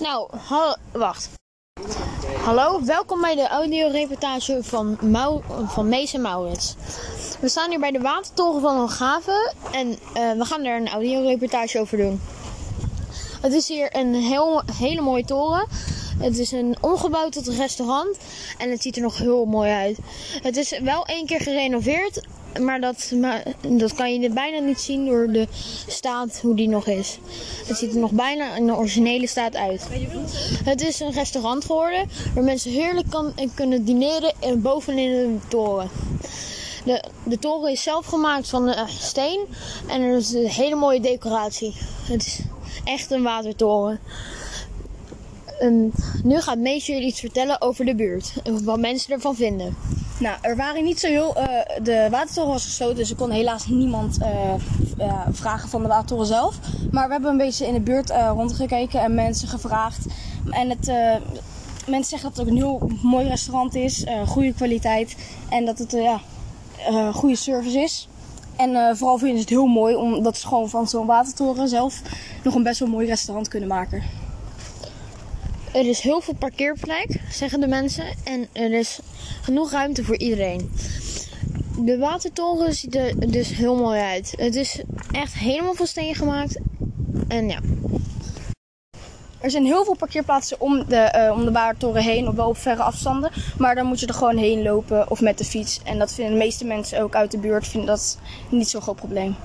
Nou, wacht. Hallo, welkom bij de audioreportage van, van Mees en Maurits. We staan hier bij de watertoren van Algave en eh, we gaan er een audioreportage over doen. Het is hier een heel, hele mooie toren. Het is een omgebouwd tot restaurant en het ziet er nog heel mooi uit. Het is wel één keer gerenoveerd, maar dat, maar dat kan je bijna niet zien door de staat hoe die nog is. Het ziet er nog bijna in de originele staat uit. Het is een restaurant geworden waar mensen heerlijk kan, kunnen dineren en bovenin de toren. De, de toren is zelf gemaakt van uh, steen en er is een hele mooie decoratie. Het is echt een watertoren. En nu gaat Meesje jullie iets vertellen over de buurt. Wat mensen ervan vinden. Nou, er waren niet zo heel. Uh, de watertoren was gesloten, dus er kon helaas niemand uh, uh, vragen van de watertoren zelf. Maar we hebben een beetje in de buurt rondgekeken en mensen gevraagd. En het, mensen zeggen dat het ook een heel mooi restaurant is, goede kwaliteit en dat het ja, goede service is. En vooral vinden ze het heel mooi omdat ze gewoon van zo'n watertoren zelf nog een best wel mooi restaurant kunnen maken. Er is heel veel parkeerplek, zeggen de mensen. En er is genoeg ruimte voor iedereen. De watertoren ziet er dus heel mooi uit. Het is echt helemaal van steen gemaakt. En ja. Er zijn heel veel parkeerplaatsen om de, uh, om de watertoren heen, op wel verre afstanden. Maar dan moet je er gewoon heen lopen of met de fiets. En dat vinden de meeste mensen ook uit de buurt vinden dat niet zo'n groot probleem.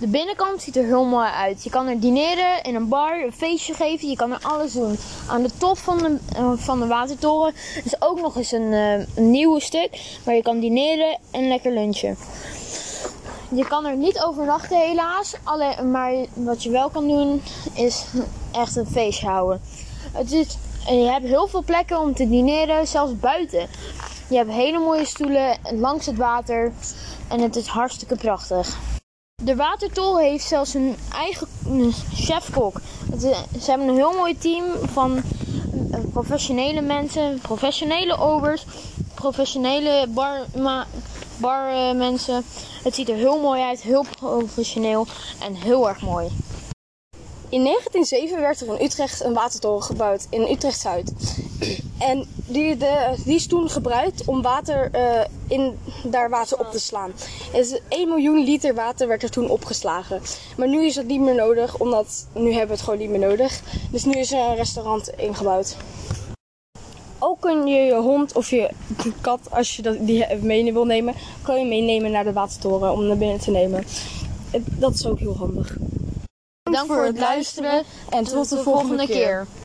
De binnenkant ziet er heel mooi uit. Je kan er dineren, in een bar, een feestje geven. Je kan er alles doen. Aan de top van de, uh, van de watertoren is ook nog eens een, uh, een nieuwe stuk. Waar je kan dineren en lekker lunchen. Je kan er niet overnachten helaas. Alleen, maar wat je wel kan doen is echt een feestje houden. Het is, je hebt heel veel plekken om te dineren, zelfs buiten. Je hebt hele mooie stoelen langs het water. En het is hartstikke prachtig. De Watertoren heeft zelfs een eigen chefkok. Ze hebben een heel mooi team van professionele mensen, professionele obers, professionele bar, bar mensen. Het ziet er heel mooi uit, heel professioneel en heel erg mooi. In 1907 werd er in Utrecht een watertoren gebouwd in Utrecht Zuid. En die, de, die is toen gebruikt om water, uh, in, daar water op te slaan. Dus 1 miljoen liter water werd er toen opgeslagen. Maar nu is dat niet meer nodig, omdat nu hebben we het gewoon niet meer nodig. Dus nu is er een restaurant ingebouwd. Kun je je hond of je kat, als je die mee wil nemen, kan je meenemen naar de watertoren om naar binnen te nemen. Dat is ook heel handig. Dank voor het luisteren en tot de volgende keer.